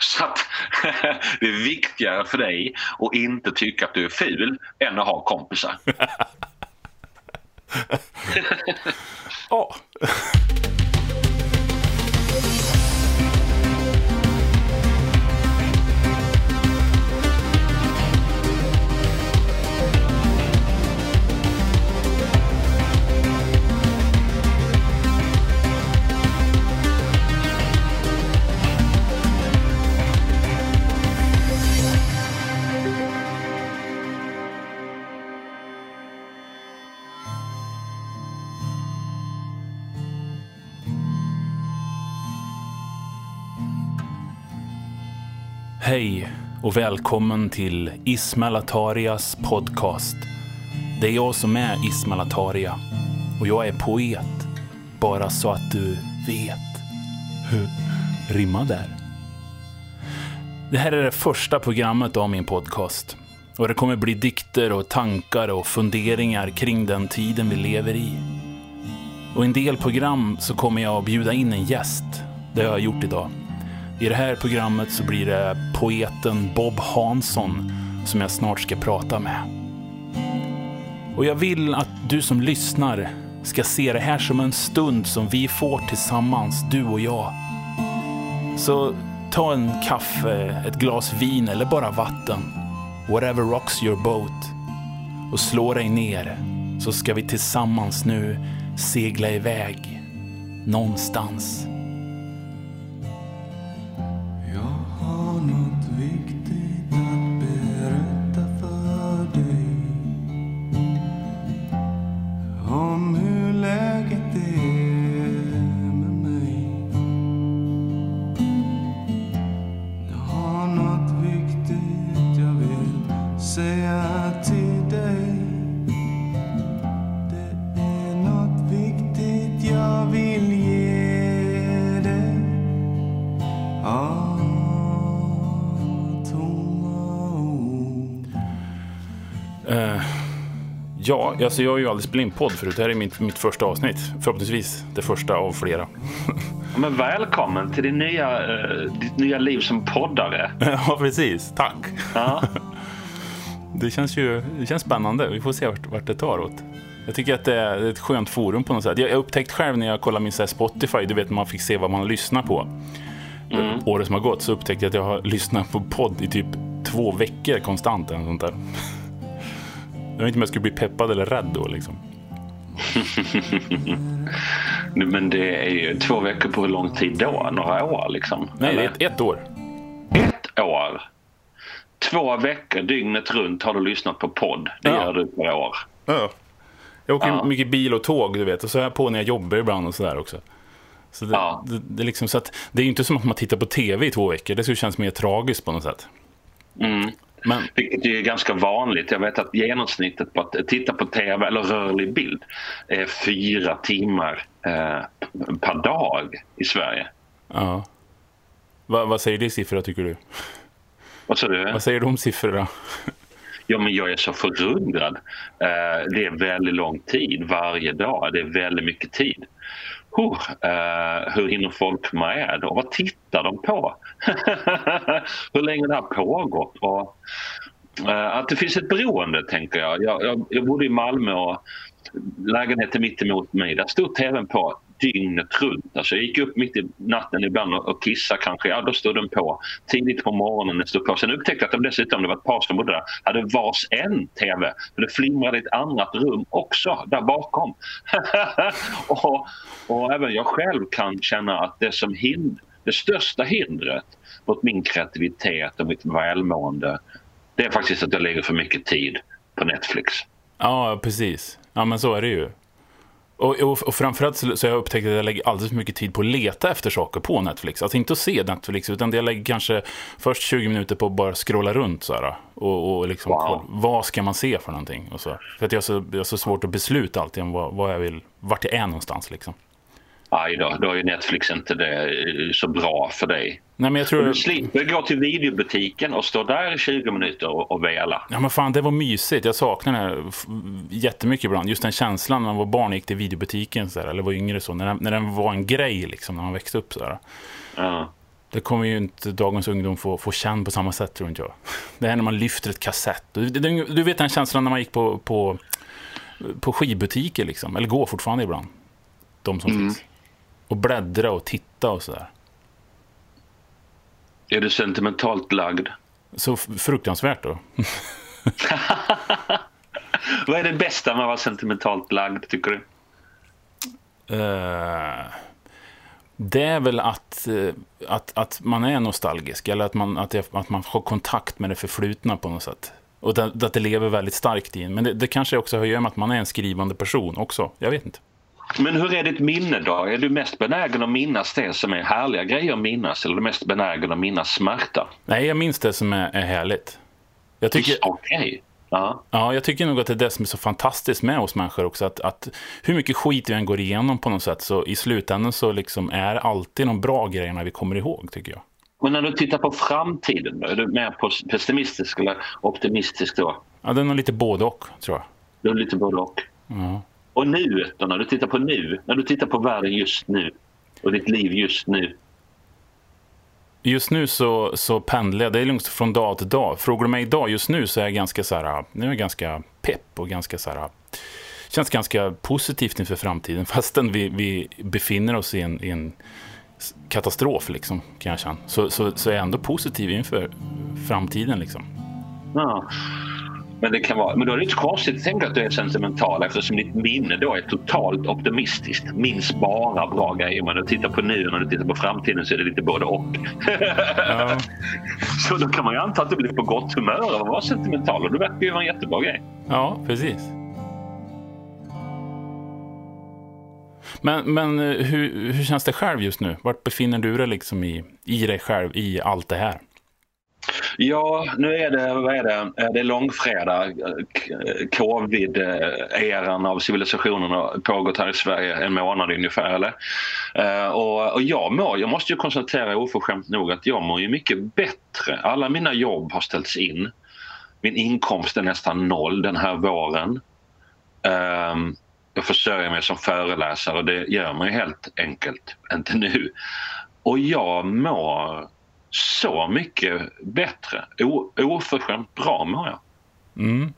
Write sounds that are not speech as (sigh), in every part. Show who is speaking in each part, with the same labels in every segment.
Speaker 1: Så att (laughs) det är viktigare för dig att inte tycka att du är ful än att ha kompisar. (laughs)
Speaker 2: Ja. Hej och välkommen till Ismail Atarias podcast. Det är jag som är Ismail Ataria och jag är poet. Bara så att du vet. Rimma där. Det här är det första programmet av min podcast. Och det kommer bli dikter och tankar och funderingar kring den tiden vi lever i. Och i en del program så kommer jag att bjuda in en gäst. Det har jag gjort idag. I det här programmet så blir det poeten Bob Hansson som jag snart ska prata med. Och jag vill att du som lyssnar ska se det här som en stund som vi får tillsammans, du och jag. Så ta en kaffe, ett glas vin eller bara vatten. Whatever rocks your boat. Och slå dig ner så ska vi tillsammans nu segla iväg någonstans. Alltså jag har ju aldrig spelat in podd förut. Det här är mitt, mitt första avsnitt. Förhoppningsvis det första av flera. (laughs)
Speaker 1: Men välkommen till din nya, eh, ditt nya liv som poddare. (laughs)
Speaker 2: ja, precis. Tack.
Speaker 1: Ja. (laughs)
Speaker 2: Det känns ju det känns spännande. Vi får se vart, vart det tar åt. Jag tycker att det är ett skönt forum på något sätt. Jag har upptäckt själv när jag kollar min så Spotify, du vet man fick se vad man lyssnar på. Året som har gått så upptäckte jag att jag har lyssnat på podd i typ två veckor konstant. Eller sånt där. Jag vet inte om jag skulle bli peppad eller rädd då liksom. (laughs)
Speaker 1: Men det är ju två veckor på hur lång tid då? Några år liksom?
Speaker 2: Nej, det
Speaker 1: Eller?
Speaker 2: är ett, ett år.
Speaker 1: Ett år. Två veckor dygnet runt har du lyssnat på podd. Det
Speaker 2: Ja.
Speaker 1: gör du per år.
Speaker 2: Ja. Jag åker
Speaker 1: Ja.
Speaker 2: mycket bil och tåg, du vet. Och så är jag på när jag jobbar ibland och sådär också. Så det,
Speaker 1: Ja.
Speaker 2: det, det, är liksom så att, det är ju inte som att man tittar på tv i två veckor. Det skulle kännas mer tragiskt på något sätt.
Speaker 1: Mm.
Speaker 2: Men
Speaker 1: Vilket är ganska vanligt. Jag vet att genomsnittet på att titta på tv eller rörlig bild är fyra timmar eh, per dag i Sverige.
Speaker 2: ja. Va, vad säger det siffror tycker du?
Speaker 1: Vad sa du?
Speaker 2: Vad säger om siffrorna?
Speaker 1: Ja, men jag är så förundrad. Eh, det är väldigt lång tid varje dag. Det är väldigt mycket tid. Huh, eh, hur hinner folk med? Och vad tittar de på? (laughs) hur länge det har pågått? Och, eh, att det finns ett beroende, tänker jag. Jag, jag. jag bodde i Malmö och lägenheten mitt emot mig, där stod tvn på dygnet runt. Alltså jag gick upp mitt i natten ibland och kissade kanske. Ja, då stod den på. Tidigt på morgonen den stod på. Sen upptäckte jag att de dessutom, det var ett par som bodde där, hade vars en TV. För det flimrade i ett annat rum också där bakom. (laughs) och, och även jag själv kan känna att det som hind, det största hindret mot min kreativitet och mitt välmående det är faktiskt att jag lägger för mycket tid på Netflix.
Speaker 2: Ja, precis. Ja, men så är det ju. Och, och, och framförallt så, så har jag upptäckt att jag lägger alldeles för mycket tid på att leta efter saker på Netflix. Alltså inte att se Netflix, utan jag lägger kanske först 20 minuter på att bara scrolla runt så här, och, och liksom,
Speaker 1: Wow.
Speaker 2: vad ska man se för någonting? Och så. För att jag har så, jag har så svårt att besluta alltid om vad, vad jag vill, vart jag är någonstans liksom.
Speaker 1: Aj då, då är ju Netflix inte det eh, så bra för dig.
Speaker 2: Nej, men jag tror...
Speaker 1: Du slipper gå till videobutiken och stå där i 20 minuter och, och vela.
Speaker 2: Ja men fan det var mysigt. Jag saknar det här jättemycket ibland. Just den känslan när man var barn och gick till videobutiken så här, eller var yngre så. När den, när den var en grej liksom när man växte upp så här.
Speaker 1: Ja.
Speaker 2: Det kommer ju inte dagens ungdom få, få känn på samma sätt, tror inte jag. Det är när man lyfter ett kassett. Du, du, du vet den känslan när man gick på, på, på skivbutiker, liksom. eller går fortfarande ibland. De som
Speaker 1: Mm.
Speaker 2: finns. Och bläddra och titta och sådär.
Speaker 1: Är du sentimentalt lagd?
Speaker 2: Så fruktansvärt då. (laughs)
Speaker 1: Vad är det bästa med att vara sentimentalt lagd, tycker du?
Speaker 2: Eh, det är väl att, eh, att, att man är nostalgisk, eller att man, att, det, att man har kontakt med det förflutna på något sätt. Och att det lever väldigt starkt i en. Men det, det kanske också har att göra med att man är en skrivande person också. Jag vet inte.
Speaker 1: Men hur är ditt minne då? Är du mest benägen att minnas det som är härliga grejer att minnas eller är du mest benägen att minnas smärta?
Speaker 2: Nej, jag minns det som är, är härligt. Jag tycker,
Speaker 1: Okej. Ja.
Speaker 2: ja, jag tycker nog att det är det som är så fantastiskt med oss människor också. Att, att hur mycket skit vi än går igenom på något sätt, så i slutändan så liksom är alltid de bra grejerna vi kommer ihåg, tycker jag.
Speaker 1: Men när du tittar på framtiden, då, är du mer pessimistisk eller optimistisk då?
Speaker 2: Ja, det är nog lite både och, tror jag.
Speaker 1: Du är lite både och.
Speaker 2: Ja.
Speaker 1: Och nuet då, när du tittar på nu, när du tittar på världen just nu och ditt liv just nu.
Speaker 2: Just nu så, så pendlar jag, det är lugnt från dag till dag. Frågar du mig idag, just nu så är jag ganska så här, nu är jag ganska pepp och ganska så här, känns ganska positivt inför framtiden. (laughs) Fastän vi, vi befinner oss i en, i en katastrof liksom, kan jag känna. Så, så, så är jag ändå positiv inför framtiden liksom.
Speaker 1: Ja. Men, det kan vara, men då är det inte konstigt att tänka att du är sentimental eftersom ditt minne då är totalt optimistiskt. Minns bara bra grejer. Men när du tittar på nu och när du tittar på framtiden så är det lite både och.
Speaker 2: Ja, (laughs)
Speaker 1: Så då kan man ju anta att du blir på gott humör av att vara sentimental och det verkar ju vara en jättebra grej.
Speaker 2: ja precis. Men, men eh, hur, hur känns det själv just nu? Vart befinner du dig liksom i, i dig själv, i allt det här?
Speaker 1: Ja, nu är det, vad är det, eh, det är långfredag. Eh, eh, covid-eran av civilisationen har pågått här i Sverige en månad ungefär. Eller? Och, och jag mår, jag måste ju konstatera oförskämt nog att jag mår ju mycket bättre. Alla mina jobb har ställts in. Min inkomst är nästan noll den här våren. Ehm, jag försörjer mig som föreläsare och det gör man ju helt enkelt inte nu. Och jag mår så mycket bättre. O, oförskämt bra mår jag.
Speaker 2: Mm.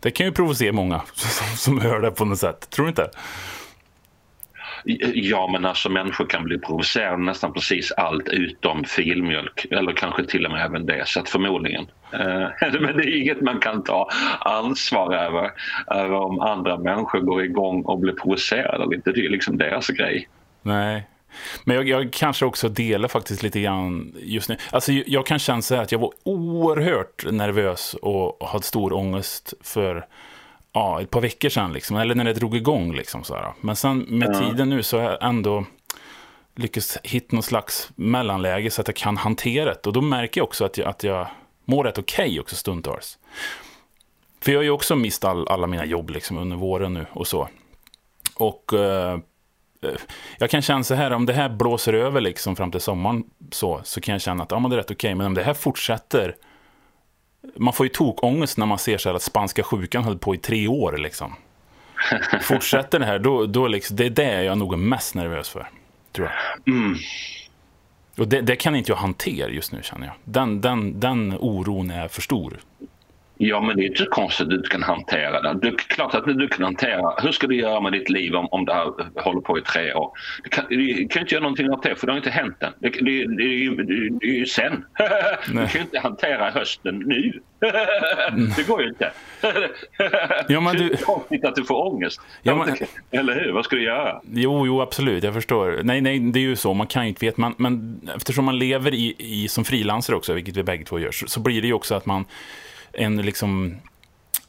Speaker 2: Det kan ju provocera många (laughs) som, som hör det på något sätt. Tror du inte?
Speaker 1: Ja, men alltså människor kan bli provocerade nästan precis allt utom filmjölk. Eller kanske till och med även det, så att förmodligen. Eh, (laughs) Men det är inget man kan ta ansvar över, över om andra människor går igång och blir provocerade eller inte. Det är liksom deras grej.
Speaker 2: Nej. Men jag, jag kanske också delar faktiskt lite grann just nu. Alltså jag, kan känna så här att jag var oerhört nervös och hade stor ångest för ja, ett par veckor sedan. Liksom, eller när det drog igång. Liksom, så här. Men sen med
Speaker 1: Ja.
Speaker 2: tiden nu så har jag ändå lyckats hitta någon slags mellanläge så att jag kan hantera det. Och då märker jag också att jag, att jag mår rätt okej också stundtals. För jag har ju också mist all, alla mina jobb liksom, under våren nu och så. Och eh, jag kan känna så här, om det här blåser över liksom fram till sommaren så, så kan jag känna att ja, men det är rätt okej. Men om det här fortsätter, man får ju tokångest när man ser så här att spanska sjukan höll på i tre år liksom. (laughs) Fortsätter det här, då, då liksom, det är det jag nog är mest nervös för. Tror jag.
Speaker 1: Mm.
Speaker 2: Och det, det kan inte jag hantera just nu känner jag. Den, den, den oron är för stor.
Speaker 1: Ja, men det är inte konstigt att du inte kan hantera det. Är klart att du kan hantera. Hur ska du göra med ditt liv om, om det här håller på i tre år? Du kan, du kan inte göra någonting åt det, för det har inte hänt än. Det, det, det, det, är ju sen. (laughs) Du
Speaker 2: Nej.
Speaker 1: kan ju inte hantera hösten nu. (laughs) Det går ju inte.
Speaker 2: Ja, men
Speaker 1: det är
Speaker 2: du-
Speaker 1: konstigt att du får ångest.
Speaker 2: Ja, men-
Speaker 1: Eller hur? Vad ska du göra?
Speaker 2: Jo, jo, absolut. Jag förstår. Nej, nej, det är ju så. Man kan ju inte veta. Man, men eftersom man lever i, i, som frilansare också, vilket vi bägge två gör, så, så blir det ju också att man en liksom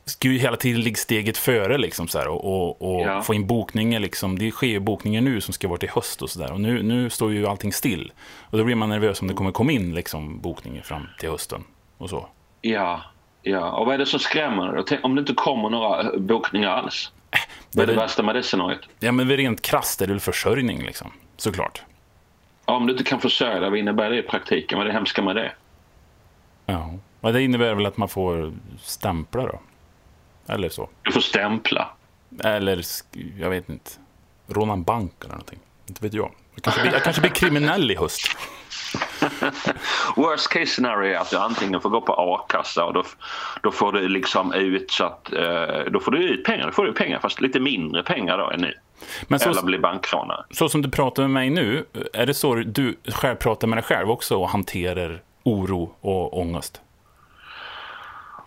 Speaker 2: ska ju hela tiden ligga steget före liksom så här, och, och,
Speaker 1: Ja.
Speaker 2: få in bokningar. Liksom. Det sker ju bokningar nu som ska vara till höst och så där. Och nu, nu står ju allting still. Och då blir man nervös om det kommer komma in liksom, bokningar fram till hösten. Och så.
Speaker 1: Ja, ja. Och vad är det som skrämmer? Tänk Om det inte kommer några eh, bokningar alls? Vad är det
Speaker 2: det-
Speaker 1: värsta med det scenariot?
Speaker 2: Ja, men rent krasst är det väl försörjning, liksom. såklart.
Speaker 1: Ja, Om du inte kan försörja dig, vad innebär det i praktiken? Vad är det hemska med det?
Speaker 2: Ja. Men det innebär väl att man får stämpla då? Eller så.
Speaker 1: Du får stämpla.
Speaker 2: Eller, jag vet inte, råna en bank eller någonting. Inte vet jag. Jag kanske blir, jag kanske blir kriminell i höst.
Speaker 1: Worst case scenario är att du antingen får gå på a-kassa och då, då får du liksom ut så att eh, då får du ut pengar, då får du pengar fast lite mindre pengar då än nu. Men så, Eller bli bankrånare.
Speaker 2: Så som du pratar med mig nu, är det så du själv pratar med dig själv också och hanterar oro och ångest?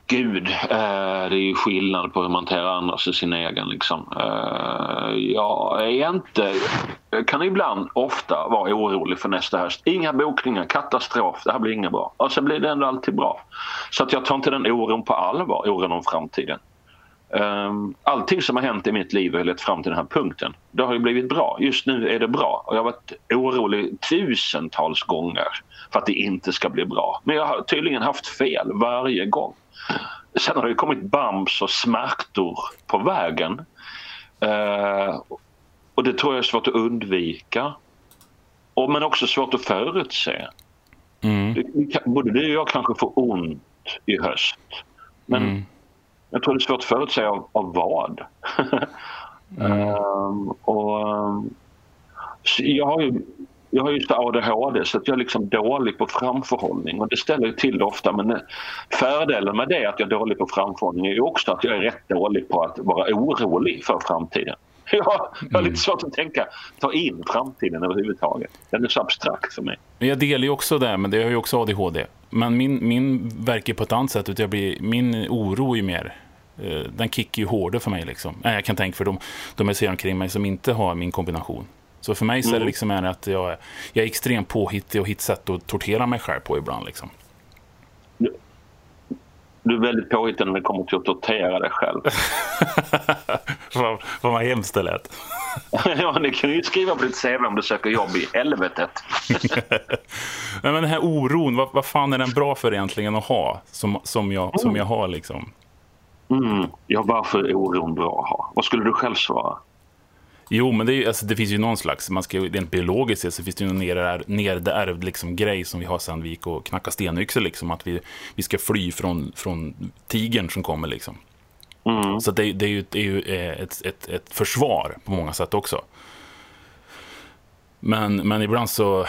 Speaker 1: Gud, eh, det är ju skillnad på hur man hanterar andras och sin egen. Liksom. Eh, jag är inte, kan ibland ofta vara orolig för nästa höst. Inga bokningar, katastrof, det här blir inget bra. Och så blir det ändå alltid bra. Så att jag tar inte den oron på allvar, oron om framtiden. Um, allting som har hänt i mitt liv har lett fram till den här punkten. Det har ju blivit bra. Just nu är det bra. Och jag har varit orolig tusentals gånger för att det inte ska bli bra. Men jag har tydligen haft fel varje gång. Sen har det kommit bams och smärtor på vägen. Uh, och det tror jag är svårt att undvika. Och, men också svårt att förutse. Mm. Både du och jag kanske får ont i höst. Men mm jag tror det är svårt att förutsäga av, av vad. mm. um, (laughs) och, um, jag har ju jag har just ADHD så att jag är liksom dålig på framförhållning och det ställer till det ofta men fördelen med det att jag är dålig på framförhållning är också att jag är rätt dålig på att vara orolig för framtiden. (laughs) Jag, har lite svårt att tänka, ta in framtiden överhuvudtaget. Den är så abstrakt för mig.
Speaker 2: Jag delar ju också det, men det har ju också ADHD. Men min, min verkar på ett annat sätt. Jag blir, min oro är mer Eh, den kickar ju hårdare för mig. Liksom. Jag kan tänka för de, de jag ser omkring mig som inte har min kombination. Så för mig så är det mm. liksom att jag, jag är extremt påhittig och hittar sätt att tortera mig själv på ibland. Liksom.
Speaker 1: Du, du är väldigt påhittig när det kommer till att tortera dig själv. (laughs)
Speaker 2: Vad vad hemskt det lät. (laughs)
Speaker 1: ja, det kan du ju skriva på ditt CV om du söker jobb i helvetet. (laughs)
Speaker 2: men den här oron, vad, vad fan är den bra för egentligen att ha? Som, som, jag, som jag har liksom.
Speaker 1: Mm. Ja, varför är oron bra att ha? Vad skulle du själv svara?
Speaker 2: Jo, men det, är, alltså, det finns ju någon slags, man ska, rent biologiskt sett så finns det ju någon nedärvd liksom, grej som vi har sedan vi gick och knackade stenyxor, liksom, att vi, vi ska fly från, från tigern som kommer. Liksom. Mm. Så det, det, är ju, det är ju eh, ett, ett, ett försvar på många sätt också. Men, men ibland så,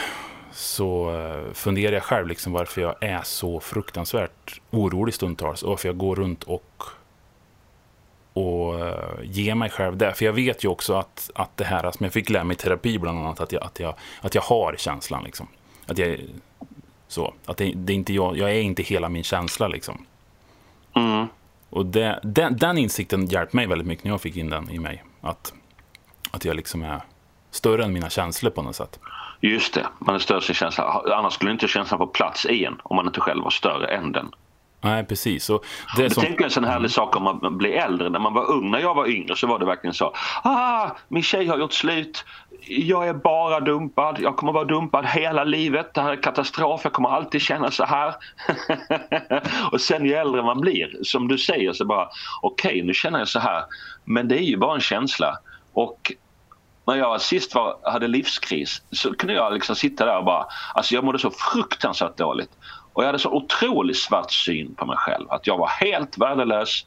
Speaker 2: så eh, funderar jag själv liksom varför jag är så fruktansvärt orolig stundtals och varför jag går runt och och eh, ge mig själv det. För jag vet ju också att, att det här som jag fick lära mig i terapi bland annat, att jag, att jag, att jag har känslan. Liksom. Att jag, så, att det, det är inte jag, jag är inte hela min känsla liksom. Mm. Och det, den, den insikten hjälpte mig väldigt mycket när jag fick in den i mig. Att, att jag liksom är större än mina känslor på något sätt.
Speaker 1: Just det, man är större än sin känsla. Annars skulle inte känslan få plats i en om man inte själv var större än den.
Speaker 2: Nej, precis. Och
Speaker 1: det som... Tänk en sån härlig sak om man blir äldre. När man var ung, när jag var yngre så var det verkligen så. Ah, min tjej har gjort slut. Jag är bara dumpad. Jag kommer vara dumpad hela livet. Det här är katastrof. Jag kommer alltid känna så här. (laughs) och sen ju äldre man blir, som du säger, så bara okej, okay, nu känner jag så här. Men det är ju bara en känsla. Och när jag sist var, hade livskris så kunde jag liksom sitta där och bara, alltså jag mådde så fruktansvärt dåligt. Och jag hade så otroligt svart syn på mig själv. Att jag var helt värdelös.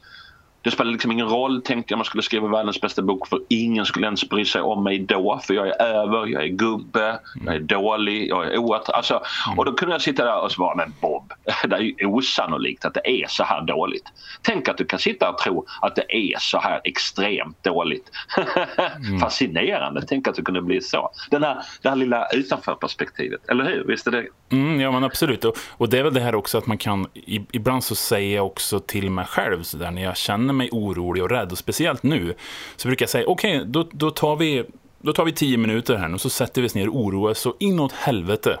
Speaker 1: Det spelade liksom ingen roll, tänkte jag, man skulle skriva världens bästa bok för ingen skulle ens bry sig om mig då för jag är över, jag är gubbe, jag är dålig, jag är oatt... Alltså, och då kunde jag sitta där och svara, men Bob, (laughs) det är ju osannolikt att det är så här dåligt. Tänk att du kan sitta och tro att det är så här extremt dåligt. (laughs) mm. Fascinerande, tänk att det kunde bli så. Den här, det här lilla utanförperspektivet, eller hur? Visst är det?
Speaker 2: Mm, ja men absolut, och, och, det är väl det här också att man kan, ibland så säger jag också till mig själv så där när jag känner känner mig orolig och rädd, och speciellt nu, så brukar jag säga okej, okay, då, då tar vi då tar vi tio minuter här och så sätter vi oss ner och oroar så inåt helvete.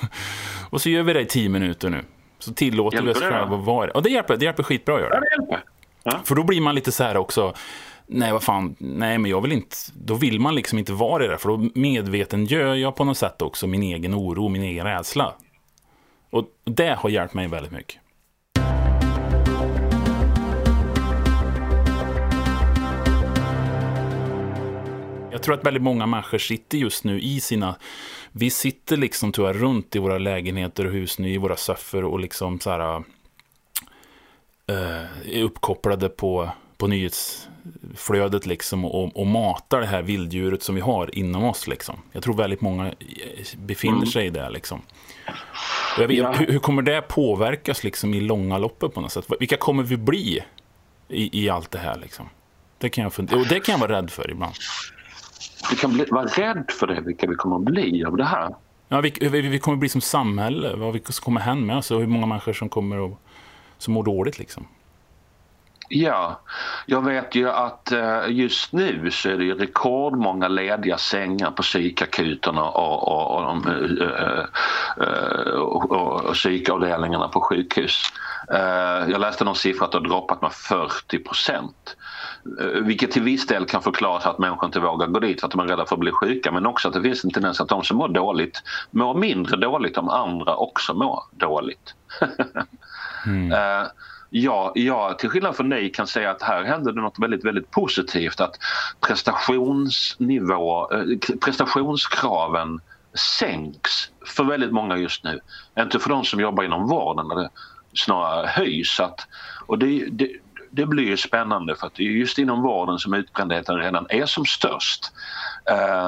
Speaker 2: (laughs) och så gör vi det i tio minuter nu. Så tillåter hjälper vi oss själva att vara Ja, det hjälper, det hjälper skitbra att göra.
Speaker 1: Ja, det. Ja.
Speaker 2: För då blir man lite så här också, nej vad fan, nej men jag vill inte, då vill man liksom inte vara det, för då medveten gör jag på något sätt också min egen oro, min egen rädsla. Och det har hjälpt mig väldigt mycket. Jag tror att väldigt många människor sitter just nu i sina... Vi sitter liksom tror jag runt i våra lägenheter och hus nu, i våra soffor och liksom så här... Uh, är uppkopplade på, på nyhetsflödet liksom och, och matar det här vilddjuret som vi har inom oss. Liksom. Jag tror väldigt många eh, befinner
Speaker 1: Mm.
Speaker 2: sig där. Liksom. Vet,
Speaker 1: Ja.
Speaker 2: hur, hur kommer det påverkas liksom, i långa loppet på något sätt? Vilka kommer vi bli i, i allt det här? Liksom? Det, kan jag fund- och det kan jag vara rädd för ibland.
Speaker 1: Vi kan bli, vara rädd för det, vilka vi kommer att bli av det här.
Speaker 2: Ja, vi, vi, vi kommer bli som samhälle, vad vi som kommer hända med oss och hur många människor som kommer att som mår dåligt. Liksom.
Speaker 1: Ja, jag vet ju att eh, just nu så är det ju rekordmånga lediga sängar på psykakuterna och, och, och, de, eh, eh, och, och, och psykavdelningarna på sjukhus. Jag läste någon siffra att det har droppat med 40 procent. Vilket till viss del kan förklaras att människor inte vågar gå dit för att de är rädda för att bli sjuka men också att det finns en tendens att de som mår dåligt mår mindre dåligt om andra också mår dåligt. (laughs) Eh, Ja, jag till skillnad från dig kan säga att här händer det något väldigt, väldigt positivt. Att prestationsnivå, eh, prestationskraven sänks för väldigt många just nu. Inte för de som jobbar inom vården där det snarare höjs. Att, och det, det, det blir ju spännande för att det är just inom vården som utbrändheten redan är som störst.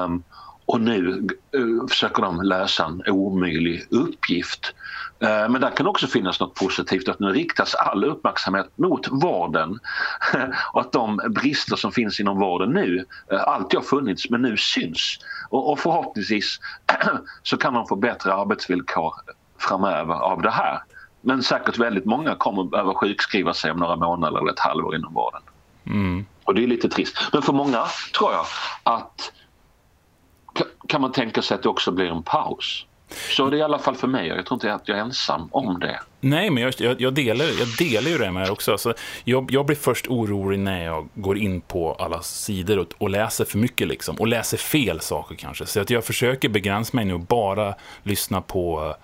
Speaker 1: Um, och nu uh, försöker de lösa en omöjlig uppgift. Uh, Men där kan också finnas något positivt att nu riktas all uppmärksamhet mot vården (laughs) och att de brister som finns inom vården nu eh, uh, alltid har funnits men nu syns. Och och förhoppningsvis (clears throat) så kan de få bättre arbetsvillkor framöver av det här. Men säkert väldigt många kommer behöva sjukskriva sig om några månader eller ett halvår inom vården.
Speaker 2: Mm.
Speaker 1: Och det är lite trist. Men för många tror jag att ka- kan man tänka sig att det också blir en paus. Så det är i alla fall för mig jag tror inte att jag är ensam om det.
Speaker 2: Nej, men jag, jag, delar, jag delar ju det med er också. Alltså, jag, jag blir först orolig när jag går in på alla sidor och, och läser för mycket. Liksom, och läser fel saker kanske. Så att jag försöker begränsa mig nu och bara lyssna på,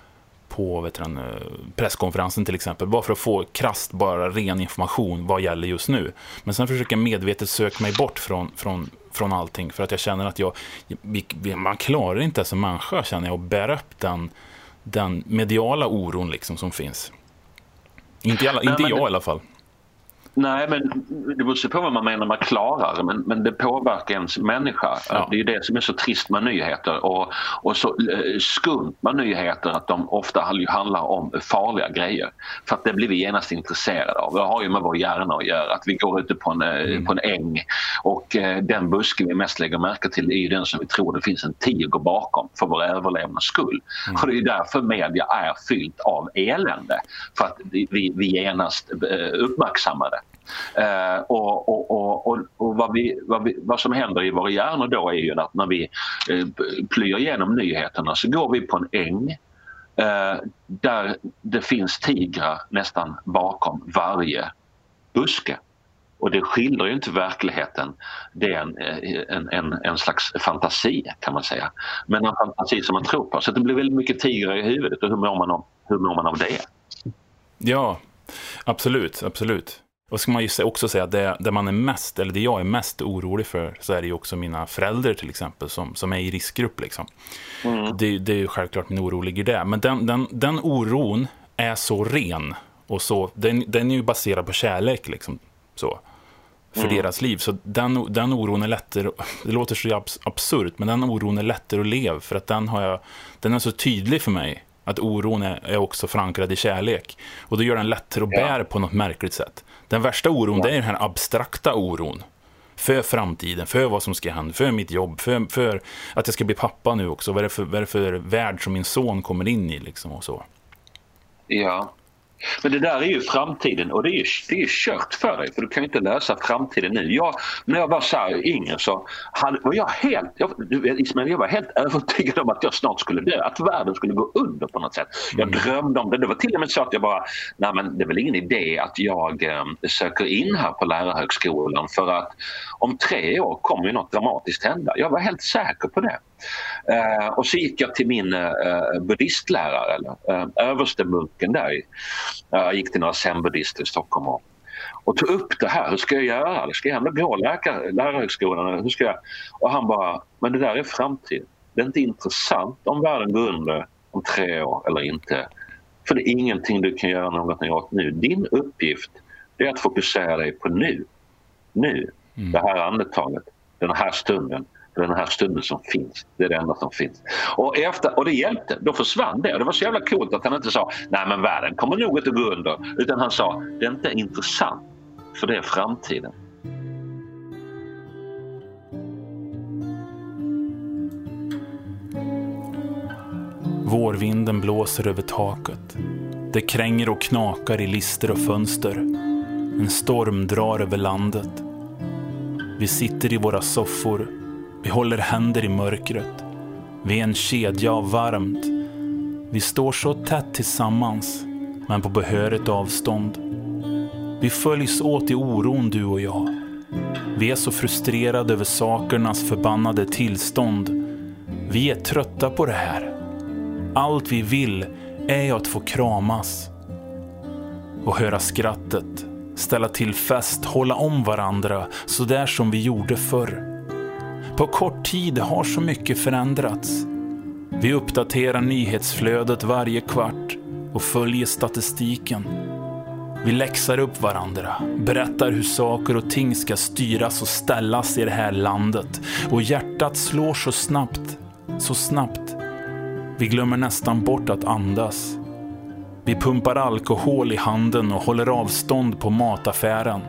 Speaker 2: på vet du, eh, presskonferensen till exempel. Bara för att få krasst, bara ren information vad gäller just nu. Men sen försöker jag medvetet söka mig bort från, från, från allting. För att jag känner att jag, man klarar inte som människa känner jag att bära upp den, den mediala oron liksom som finns. Inte, alla,
Speaker 1: Nej,
Speaker 2: inte
Speaker 1: men
Speaker 2: jag
Speaker 1: det-
Speaker 2: i alla fall.
Speaker 1: Nej, men det beror på vad man menar med klarare, men, men det påverkar ens människa.
Speaker 2: Ja.
Speaker 1: Det är det som är så trist med nyheter och, och så eh, skumt med nyheter att de ofta handl- handlar om farliga grejer. För att det blir vi genast intresserade av. Det har ju med vår hjärna att göra. Att vi går ute på en, eh, på en äng och eh, den buske vi mest lägger märke till är den som vi tror det finns en tiger bakom för vår överlevnads skull. Och det är därför media är fyllt av elände. För att vi, vi, genast uppmärksammar det. Eh, och och, och, och, och vad, vi, vad, vi, vad som händer i våra hjärnor då är ju att när vi eh, plyr igenom nyheterna så går vi på en äng eh, där det finns tigrar nästan bakom varje buske. Och det skildrar ju inte verkligheten. Det är en, eh, en, en, en slags fantasi kan man säga. Men en fantasi som man tror på. Så det blir väldigt mycket tigrar i huvudet och hur mår man av, hur mår man av det?
Speaker 2: Ja, absolut, absolut. Och ska man ju också säga att det, det man är mest, eller det jag är mest orolig för, så är det ju också mina föräldrar till exempel, som, som är i riskgrupp. Liksom. Det, det är ju självklart min oro ligger där. Men den, den, den oron är så ren. Och så, den, den är ju baserad på kärlek, liksom, så, för deras liv. Så den, den oron är lättare, det låter så abs, absurt, men den oron är lättare att leva, för att den, har jag, den är så tydlig för mig. Att oron är, är också förankrad i kärlek. Och då gör den lättare att
Speaker 1: Ja.
Speaker 2: bära på något märkligt sätt. Den värsta oron, det är den här abstrakta oron. För framtiden, för vad som ska hända, för mitt jobb, för, för att jag ska bli pappa nu också. Vad är det för, vad är det för värld som min son kommer in i liksom och så.
Speaker 1: Ja. Men det där är ju framtiden och det är ju, det är ju kört för dig för du kan ju inte lösa framtiden nu. Jag, när jag var så här yngre så hade, var jag helt, jag, Ismail, jag var helt övertygad om att jag snart skulle dö, att världen skulle gå under på något sätt. Jag drömde om det. Det var till och med så att jag bara, nej men det är väl ingen idé att jag eh, söker in här på lärarhögskolan för att om tre år kommer ju något dramatiskt hända. Jag var helt säker på det. Eh, och så gick jag till min eh, buddhistlärare, eller eh, överstemunken där. i- Jag gick till några zen-buddhister i Stockholm och, och tog upp det här. Hur ska jag göra? Ska jag ändå gå lärarhögskolan? Hur ska jag? Och han bara, men det där är framtid. Det är inte intressant om världen går under om tre år eller inte. För det är ingenting du kan göra någonting åt nu. Din uppgift är att fokusera dig på nu. nu, det här andetaget, den här stunden, den här stunden som finns. Det är det enda som finns. Och, efter, och det hjälpte. Då försvann det. Och det var så jävla coolt att han inte sa nej men världen kommer nog inte gå under. Utan han sa det är inte intressant för det är framtiden.
Speaker 2: Vårvinden blåser över taket. Det kränger och knakar i lister och fönster. En storm drar över landet. Vi sitter i våra soffor. Vi håller händer i mörkret. Vi är en kedja av varmt. Vi står så tätt tillsammans, men på behörigt avstånd. Vi följs åt i oron, du och jag. Vi är så frustrerade över sakernas förbannade tillstånd. Vi är trötta på det här. Allt vi vill är att få kramas. Och höra skrattet, ställa till fest, hålla om varandra så där som vi gjorde förr. På kort tid har så mycket förändrats. Vi uppdaterar nyhetsflödet varje kvart och följer statistiken. Vi läxar upp varandra, berättar hur saker och ting ska styras och ställas i det här landet. Och hjärtat slår så snabbt, så snabbt. Vi glömmer nästan bort att andas. Vi pumpar alkohol i handen och håller avstånd på mataffären.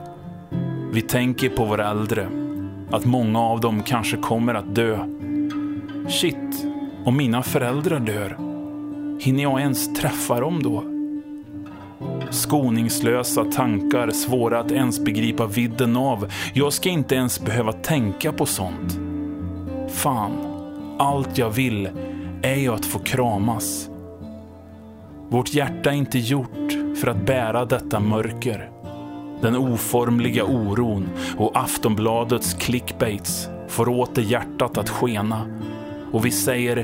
Speaker 2: Vi tänker på våra äldre, att många av dem kanske kommer att dö. Shit, om mina föräldrar dör, hinner jag ens träffa dem då? Skoningslösa tankar, svåra att ens begripa vidden av. Jag ska inte ens behöva tänka på sånt. Fan, allt jag vill är ju att få kramas. Vårt hjärta är inte gjort för att bära detta mörker. Den oformliga oron och Aftonbladets clickbaits får åter hjärtat att skena. Och vi säger,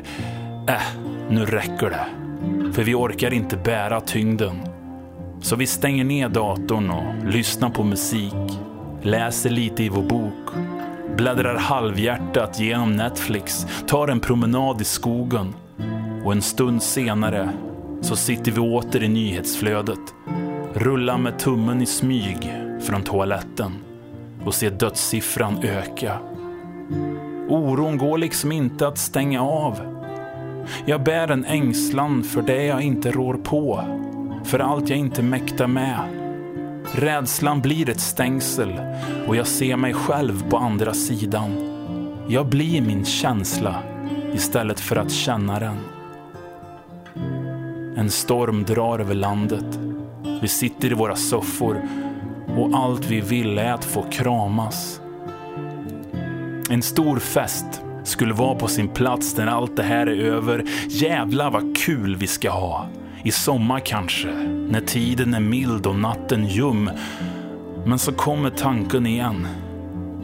Speaker 2: äh, nu räcker det. För vi orkar inte bära tyngden. Så vi stänger ner datorn och lyssnar på musik, läser lite i vår bok, bläddrar halvhjärtat genom Netflix, tar en promenad i skogen och en stund senare så sitter vi åter i nyhetsflödet, Rulla med tummen i smyg från toaletten och se dödssiffran öka. Oron går liksom inte att stänga av. Jag bär en ängslan för det jag inte rår på, för allt jag inte mäktar med. Rädslan blir ett stängsel och jag ser mig själv på andra sidan. Jag blir min känsla istället för att känna den. En storm drar över landet. Vi sitter i våra soffor och allt vi vill är att få kramas. En stor fest skulle vara på sin plats när allt det här är över. Jävla vad kul vi ska ha! I sommar kanske, när tiden är mild och natten ljum. Men så kommer tanken igen.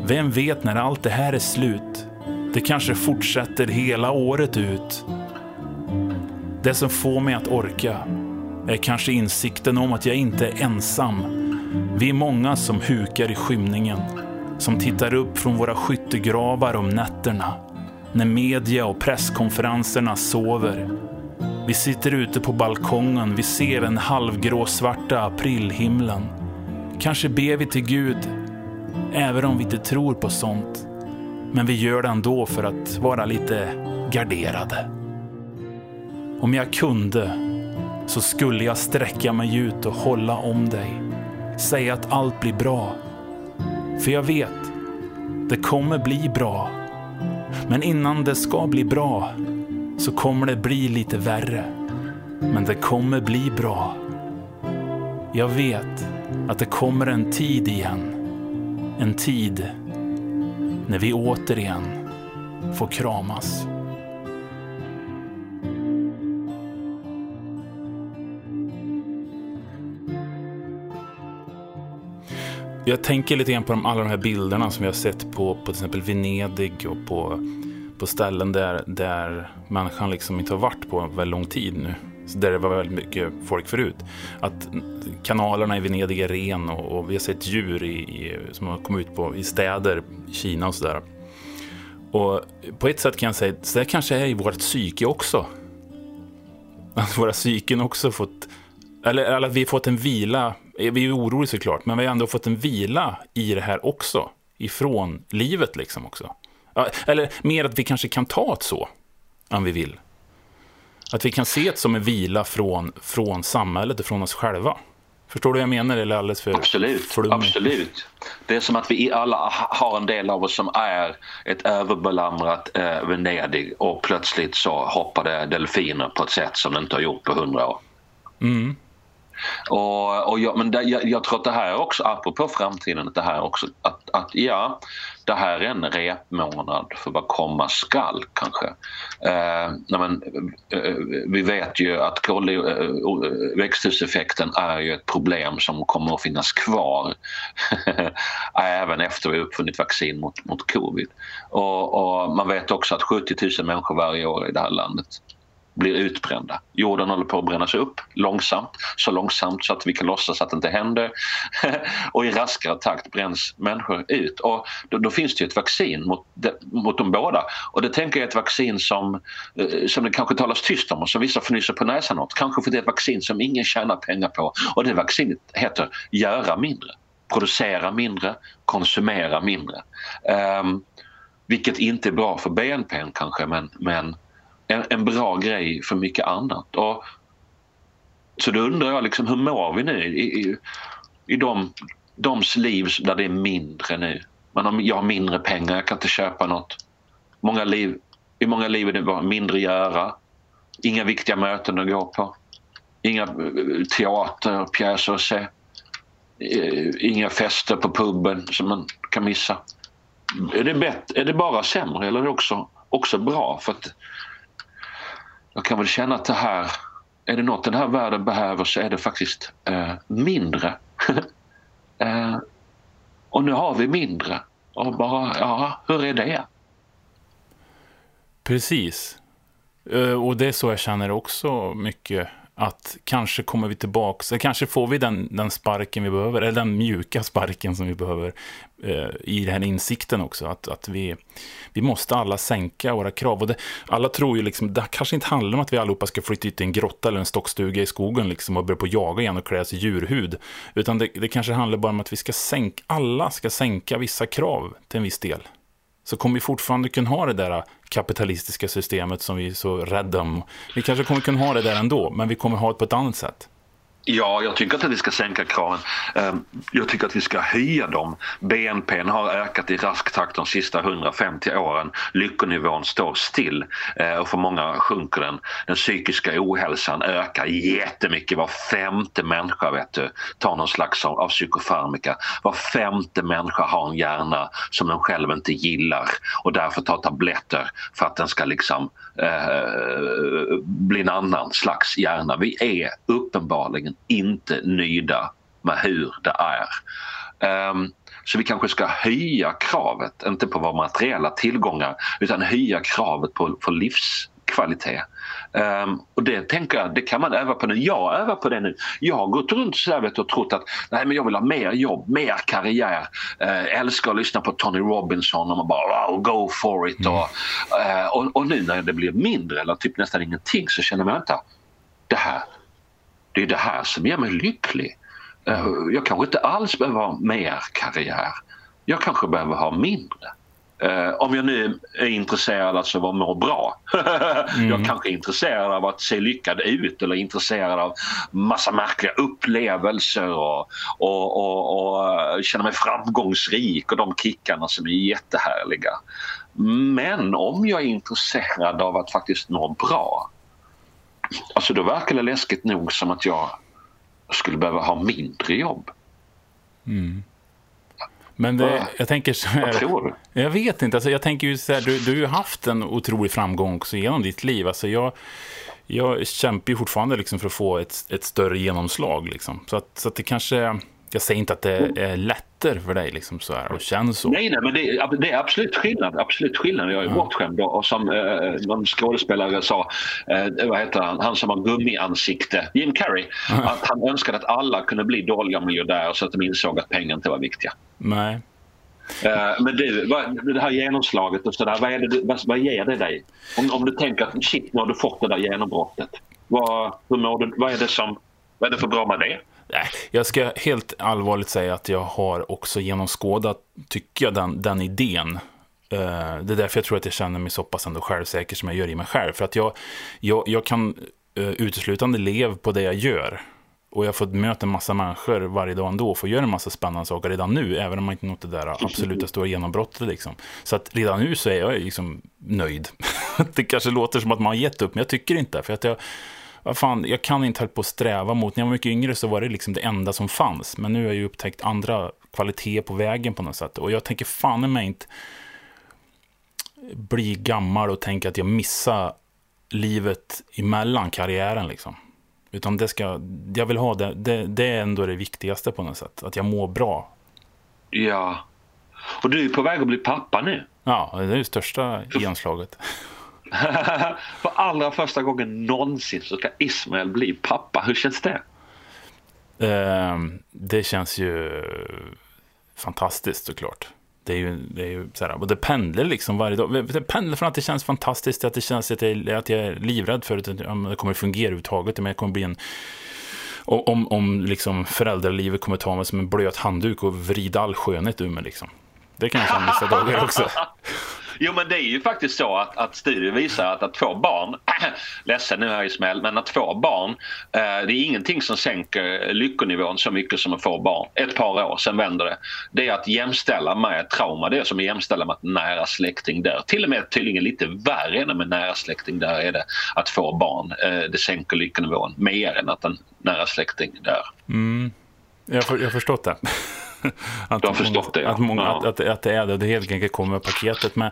Speaker 2: Vem vet när allt det här är slut? Det kanske fortsätter hela året ut. Det som får mig att orka är kanske insikten om att jag inte är ensam. Vi är många som hukar i skymningen. Som tittar upp från våra skyttegravar om nätterna. När media och presskonferenserna sover. Vi sitter ute på balkongen, vi ser den halvgråsvarta aprilhimlen. Kanske ber vi till Gud, även om vi inte tror på sånt. Men vi gör det ändå för att vara lite garderade. Om jag kunde så skulle jag sträcka mig ut och hålla om dig. Säga att allt blir bra. För jag vet, det kommer bli bra. Men innan det ska bli bra så kommer det bli lite värre. Men det kommer bli bra. Jag vet att det kommer en tid igen. En tid när vi återigen får kramas. Jag tänker lite grann på de, alla de här bilderna som vi har sett på, på till exempel Venedig och på, på ställen där, där människan liksom inte har varit på väldigt lång tid nu. Så där det var väldigt mycket folk förut. Att kanalerna i Venedig är ren och, och vi har sett djur i, i, som har kommit ut på, i städer i Kina och sådär. Och på ett sätt kan jag säga att det kanske är i vårt psyke också. Att våra psyken också fått, eller, eller att vi fått en vila vi är oroliga såklart, men vi har ändå fått en vila i det här också. Ifrån livet liksom också. Eller mer att vi kanske kan ta det så, om vi vill. Att vi kan se det som en vila från, från samhället och från oss själva. Förstår du vad jag menar? Eller alldeles för
Speaker 1: absolut, absolut. Det är som att vi alla har en del av oss som är ett överbelamrat eh, Venedig och plötsligt så hoppar det delfiner på ett sätt som det inte har gjort på hundra år.
Speaker 2: Mm.
Speaker 1: Och, och jag, men det, jag, jag, tror att det här också, apropå framtiden, att det här också att, att ja, det här är en repmånad för vad komma skall kanske. Eh, men, eh, vi vet ju att eh, eh, växthuseffekten är ju ett problem som kommer att finnas kvar (laughs) även efter vi uppfunnit vaccin mot, mot covid. Och, och man vet också att 70 000 människor varje år i det här landet blir utbrända. Jorden håller på att brännas upp långsamt, så långsamt så att vi kan låtsas att det inte händer. (laughs) och i raskare takt bränns människor ut. Och då, då finns det ett vaccin mot, de, mot de båda. Och det tänker jag är ett vaccin som, eh, som det kanske talas tyst om och som vissa fnyser på näsan åt. Kanske för det är ett vaccin som ingen tjänar pengar på. Och det vaccinet heter göra mindre. Producera mindre, konsumera mindre. Um, vilket inte är bra för BNP kanske men, men en, en bra grej för mycket annat. Och, så då undrar jag liksom, hur mår vi nu i, i, i de, doms liv där det är mindre nu? Man jag har mindre pengar, jag kan inte köpa något. Många liv, I många liv är det bara mindre att göra. Inga viktiga möten att gå på. Inga eh, teaterpjäser att se. Eh, inga fester på puben som man kan missa. Är det, bett, är det bara sämre eller är det också, också bra? För att jag kan väl känna att det här, är det något den här världen behöver så är det faktiskt eh, mindre. (laughs) eh, och nu har vi mindre. Och bara, ja, hur är det?
Speaker 2: Precis. Eh, och det är så jag känner också mycket att kanske kommer vi tillbaka, kanske får vi den, den sparken vi behöver, eller den mjuka sparken som vi behöver eh, i den här insikten också, att, att vi, vi måste alla sänka våra krav. Och det, alla tror ju liksom, det kanske inte handlar om att vi allihopa ska flytta ut i en grotta eller en stockstuga i skogen liksom och börja på jaga igen och klä oss i djurhud, utan det, det kanske handlar bara om att vi ska sänka, alla ska sänka vissa krav till en viss del så kommer vi fortfarande kunna ha det där kapitalistiska systemet som vi är så rädda om. Vi kanske kommer kunna ha det där ändå, men vi kommer ha det på ett annat sätt.
Speaker 1: Ja, jag tycker inte att vi ska sänka kraven. Ehm, jag tycker att vi ska höja dem. BNP har ökat i rask takt de sista 150 åren. Lyckonivån står still eh, och för många sjunker den. Den psykiska ohälsan ökar jättemycket. Var femte människa vet du, tar någon slags av, av psykofarmika. Var femte människa har en hjärna som den själv inte gillar och därför tar tabletter för att den ska liksom eh, bli en annan slags hjärna. Vi är uppenbarligen inte nöjda med hur det är. Um, så vi kanske ska höja kravet, inte på våra materiella tillgångar utan höja kravet på, på livskvalitet. Um, och det tänker jag, det kan man öva på nu. Jag övar på det nu. Jag har gått runt så vet, och trott att nej, men jag vill ha mer jobb, mer karriär. Uh, älskar att lyssna på Tony Robinson och man bara wow, go for it. Mm. Och, uh, och, och, nu när det blir mindre eller typ nästan ingenting så känner jag, vänta, det här, det är det här som gör mig lycklig. Uh, jag kanske inte alls behöver ha mer karriär. Jag kanske behöver ha mindre. Uh, om jag nu är intresserad alltså av att må bra. (laughs) mm. Jag kanske är intresserad av att se lyckad ut eller intresserad av massa märkliga upplevelser och, och, och, och uh, känna mig framgångsrik och de kickarna som är jättehärliga. Men om jag är intresserad av att faktiskt må bra Alltså då verkar det läskigt nog som att jag skulle behöva ha mindre jobb.
Speaker 2: Mm. Men det, jag tänker så här,
Speaker 1: Vad tror
Speaker 2: du? Jag vet inte. Alltså jag tänker ju så här, du, du har ju haft en otrolig framgång också genom ditt liv. Alltså jag, jag kämpar ju fortfarande liksom för att få ett, ett större genomslag. Liksom. Så, att, så att det kanske jag säger inte att det är lättare för dig liksom så här, och känns så.
Speaker 1: Nej, nej men det är, det är absolut skillnad. Absolut skillnad. Jag är ja. bortskämd och som eh, någon skådespelare sa, eh, vad heter han, han som har gummiansikte, Jim Carrey, ja. (laughs) att han önskade att alla kunde bli dåliga miljardärer så att de insåg att pengar inte var viktiga.
Speaker 2: Nej.
Speaker 1: Uh, men du, vad, det här genomslaget och sådär, vad, är det, vad, vad ger det dig? Om, om du tänker att shit, nu har du fått det där genombrottet. Vad, hur mår du, vad, är det som, vad är det för bra med det?
Speaker 2: Nej, jag ska helt allvarligt säga att jag har också genomskådat, tycker jag, den, den idén. Eh, det är därför jag tror att jag känner mig så pass ändå självsäker som jag gör i mig själv. För att jag, jag, jag kan uh, uteslutande leva på det jag gör. Och jag får möta en massa människor varje dag ändå och får göra en massa spännande saker redan nu, även om man inte nått det där absoluta stora genombrottet. Liksom. Så att redan nu så är jag liksom nöjd. (laughs) det kanske låter som att man har gett upp, men jag tycker inte. För att jag, vad fan, jag kan inte hålla på att sträva mot, när jag var mycket yngre så var det liksom det enda som fanns. Men nu har jag ju upptäckt andra kvaliteter på vägen på något sätt. Och jag tänker fan i mig inte bli gammal och tänka att jag missar livet emellan karriären liksom. Utan det ska, jag vill ha det, det, det är ändå det viktigaste på något sätt. Att jag mår bra.
Speaker 1: Ja. Och du är på väg att bli pappa nu.
Speaker 2: Ja, det är det största genomslaget. (laughs)
Speaker 1: För allra första gången någonsin så ska Ismael bli pappa. Hur känns det?
Speaker 2: Eh, det känns ju fantastiskt såklart. Det är ju, det är ju så här, och det pendlar liksom varje dag. Det pendlar från att det känns fantastiskt till att det känns att jag, att jag är livrädd för att det kommer fungera överhuvudtaget. Men jag kommer bli en om, om liksom föräldralivet kommer ta mig som en blöt handduk och vrida all skönhet ur mig. Liksom. Det kan jag känna vissa dagar också. (laughs)
Speaker 1: Jo men det är ju faktiskt så att, att studier visar att, att två barn, (clears throat) ledsen nu här Ismael, men att två barn, eh, det är ingenting som sänker lyckonivån så mycket som att få barn. Ett par år, sen vänder det. Det är att jämställa med trauma, det är som att jämställa med att nära släkting dör. Till och med tydligen lite värre än med nära släkting där är det att få barn. Eh, det sänker lyckonivån mer än att en nära släkting dör.
Speaker 2: Mm. Jag har förstått det. (laughs) (laughs)
Speaker 1: att, du har förstått det,
Speaker 2: ja. att, många, ja. att, att, att, det är det. Det helt enkelt kommer med paketet. Men,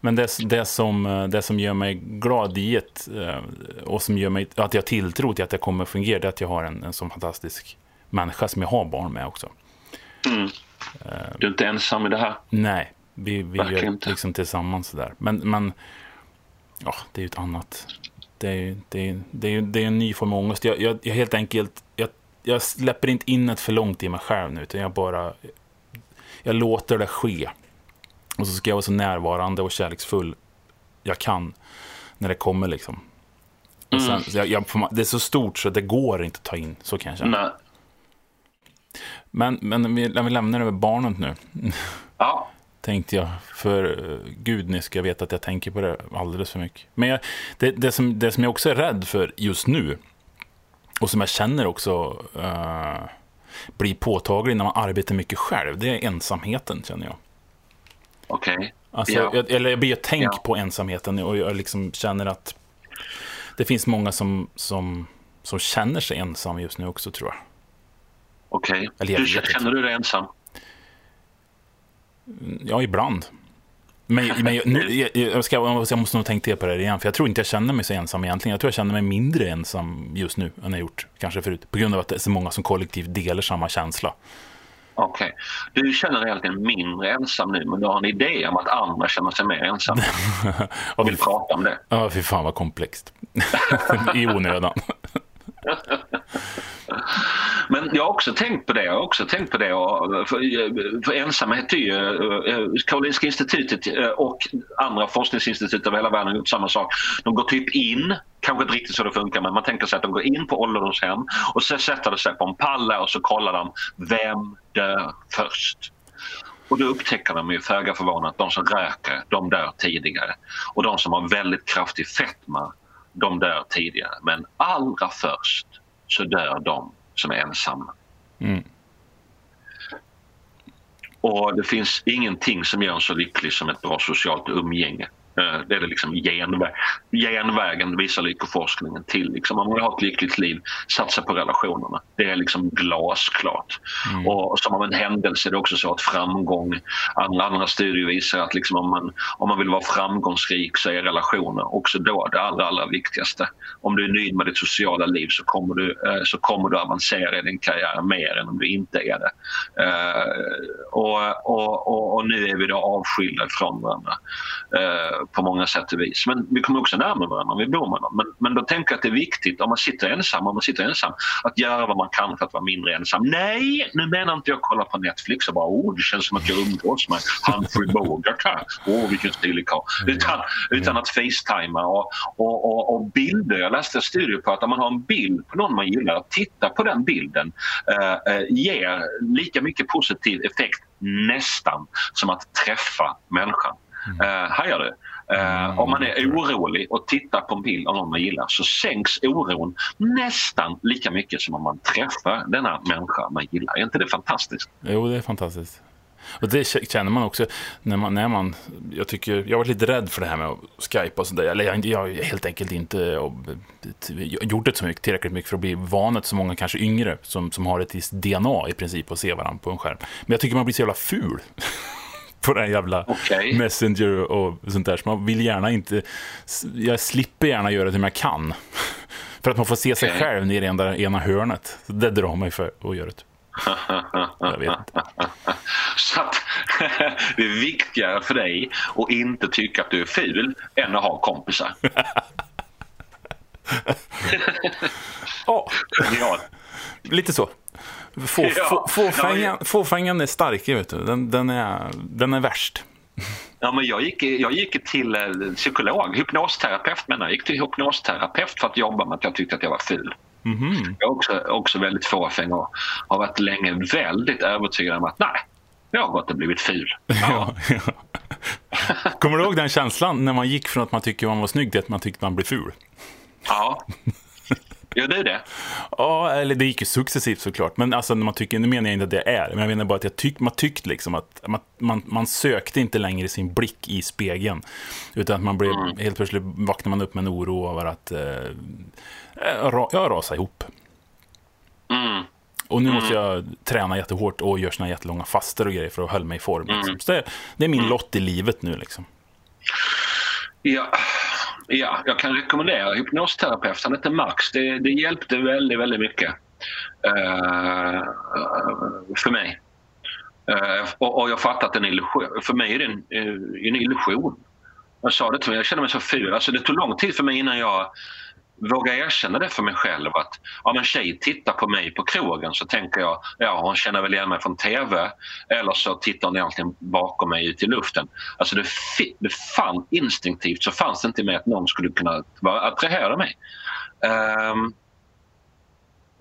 Speaker 2: men det, det, som, det som gör mig glad i ett, eh, och som gör mig, att jag tilltror till att det kommer fungera, det är att jag har en, en sån fantastisk människa som jag har barn med också.
Speaker 1: Mm. Du är inte ensam i det här?
Speaker 2: Nej, vi, vi gör inte. liksom tillsammans sådär. Men, men ja, det är ju ett annat. Det är, det, är, det, är, det är en ny form av ångest. Jag, jag, jag helt enkelt, jag jag släpper inte in ett för långt i mig själv nu, utan jag bara... Jag låter det ske. Och så ska jag vara så närvarande och kärleksfull jag kan när det kommer liksom. Mm. Sen, jag, jag, det är så stort så det går inte att ta in, så kan jag känna.
Speaker 1: Nej.
Speaker 2: Men, men vi, vi lämnar över barnet nu.
Speaker 1: Ja.
Speaker 2: Tänkte jag. För uh, gud, ni ska veta att jag tänker på det alldeles för mycket. Men jag, det, det, som, det som jag också är rädd för just nu, och som jag känner också uh, blir påtaglig när man arbetar mycket själv, det är ensamheten känner jag.
Speaker 1: Okej. Okay.
Speaker 2: Alltså, ja. jag, eller jag blir tänk ja. på ensamheten och jag liksom känner att det finns många som, som, som känner sig ensam just nu också tror jag.
Speaker 1: Okej. Okay. känner du dig ensam?
Speaker 2: Ja, ibland. Men, men nu, (laughs) jag, ska, jag måste nog tänka på det igen, för jag tror inte jag känner mig så ensam egentligen. Jag tror jag känner mig mindre ensam just nu än jag gjort kanske förut. På grund av att det är så många som kollektivt delar samma känsla.
Speaker 1: Okej. Okay. Du känner dig egentligen mindre ensam nu, men du har en idé om att andra känner sig mer ensamma. (laughs) och vill prata om det.
Speaker 2: Ja, fy fan vad komplext. (laughs) I onödan.
Speaker 1: Men jag har också tänkt på det. Jag har också tänkt på det. Och för, för ensamhet är ju... Eh, Karolinska institutet eh, och andra forskningsinstitut över hela världen har gjort samma sak. De går typ in, kanske inte riktigt så det funkar, men man tänker sig att de går in på ålderdomshem och så sätter de sig på en pall och så kollar de vem dör först. Och då upptäcker de ju föga förvånat att de som röker, de dör tidigare. Och de som har väldigt kraftig fetma, de dör tidigare. Men allra först så dör de som är ensamma. Mm. Och det finns ingenting som gör en så lycklig som ett bra socialt umgänge. Eh, det är det liksom genvä genvägen visar lyckoforskningen till. Liksom, om man vill ha ett lyckligt liv, satsa på relationerna. Det är liksom glasklart. Mm. Och som av en händelse är det också så att framgång, andra, andra studier visar att liksom om, man, om man vill vara framgångsrik så är relationer också då det allra, allra viktigaste. Om du är nöjd med ditt sociala liv så kommer du, eh, så kommer du avancera i din karriär mer än om du inte är det. Uh, och, och, och, och, nu är vi då avskilda från varandra. På många sätt och vis. Men vi kommer också närmare varandra om vi bor med någon. Men, men då tänker jag att det är viktigt om man sitter ensam, om man sitter ensam, att göra vad man kan för att vara mindre ensam. Nej, nu menar inte jag kolla på Netflix och bara oh, det känns som att jag umgås med Humphrey Bogart här. Åh, oh, vilken stilig karl. Utan, utan att facetima och, och, och, och bilder. Jag läste en studie på att om man har en bild på någon man gillar, att titta på den bilden eh, eh, ger lika mycket positiv effekt nästan som att träffa människan. Mm. Uh, hajar du? Uh, mm. Om man är orolig och tittar på en bild av någon man gillar så sänks oron nästan lika mycket som om man träffar denna människa man gillar. Är inte det fantastiskt?
Speaker 2: Jo, det är fantastiskt. Och det känner man också när man, när man jag tycker, jag har varit lite rädd för det här med att skypa och sådär. Eller jag, jag har helt enkelt inte gjort det så mycket, tillräckligt mycket för att bli vanet så många kanske yngre som, som har ett visst DNA i princip att se varandra på en skärm. Men jag tycker man blir så jävla ful. (laughs) på den jävla okay. Messenger och sånt där. Så man vill gärna inte, jag slipper gärna göra det som jag kan. (laughs) För att man får se sig okay. själv nere i ena, ena hörnet. Så det drar mig för att göra det.
Speaker 1: Jag vet inte. (laughs) Så att, (laughs) det är viktigare för dig att inte tycka att du är ful än att ha kompisar.
Speaker 2: ja, lite så. Få, få, fåfängan, fåfängan är stark, vet du. Den, den, är, den är värst.
Speaker 1: Ja, men jag, gick, jag gick till eh, psykolog, hypnosterapeut menar jag. gick till hypnosterapeut för att jobba med att jag tyckte att jag var ful. Mm -hmm. Jag är också, också väldigt fåfäng och har varit länge väldigt övertygad om att nej, jag har gått och blivit ful. (laughs) Ja. ja,
Speaker 2: Kommer du ihåg den känslan när man gick från att man tycker man var snygg till att man tyckte man blev ful?
Speaker 1: Ja. Gör du det?
Speaker 2: Ja, eller det gick ju successivt såklart. Men alltså, när man tycker, nu menar jag inte att det är, men jag menar bara att jag tyck, man tyckte liksom att man, man, man sökte inte längre sin blick i spegeln. Utan att man blev, mm. helt plötsligt vaknade man upp med en oro över att eh, jag rasade ihop. Mm. Och nu mm. måste jag träna jättehårt och göra såna jättelånga faster och grejer för att hålla mig i form. Liksom. Mm. Så det, det, är min mm. lott i livet nu liksom.
Speaker 1: Ja, ja, jag kan rekommendera hypnosterapeut. Han heter Max. Det, det hjälpte väldigt, väldigt mycket uh, för mig. Uh, och, och, jag fattar att en illusion, för mig är det en, eh, en illusion. Jag sa det till mig, jag känner mig så ful. Alltså det tog lång tid för mig innan jag våga erkänna det för mig själv att om en tjej tittar på mig på krogen så tänker jag ja hon känner väl igen mig från TV eller så tittar hon egentligen bakom mig ut i luften. Alltså det, det fann, instinktivt så fanns det inte med att någon skulle kunna attrahera mig. Um,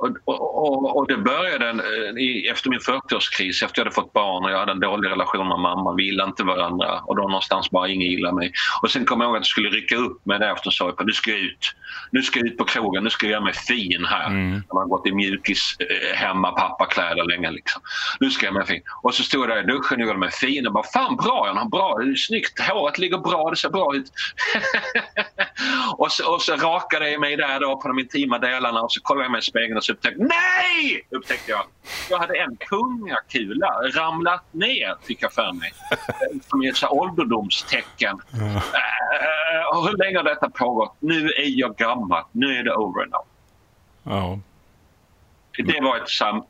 Speaker 1: och, och, och, det började efter min 40-årskris, efter jag hade fått barn och jag hade en dålig relation med mamma. Vi gillade inte varandra och då någonstans bara ingen gillade mig. Och sen kom jag ihåg att jag skulle rycka upp mig där efter och sa nu ska jag ut. Nu ska jag ut på krogen, nu ska jag göra mig fin här. Mm. Man har gått i mjukis eh, hemma pappakläder länge liksom. Nu ska jag göra mig fin. Och så stod jag där i duschen och gjorde mig fin och bara fan bra Jan, bra, det är snyggt, håret ligger bra, det ser bra ut. (laughs) och, så, och så rakade jag mig där då på de intima delarna och så kollade jag mig i spegeln och så upptäckte Nej! Upptäckte jag. Jag hade en kungakula ramlat ner, fick jag för mig. Som ett ålderdomstecken. Ja. Uh, hur länge har detta pågått? Nu är jag gammal. Nu är det over now. Ja. Det var ett sam... Uh,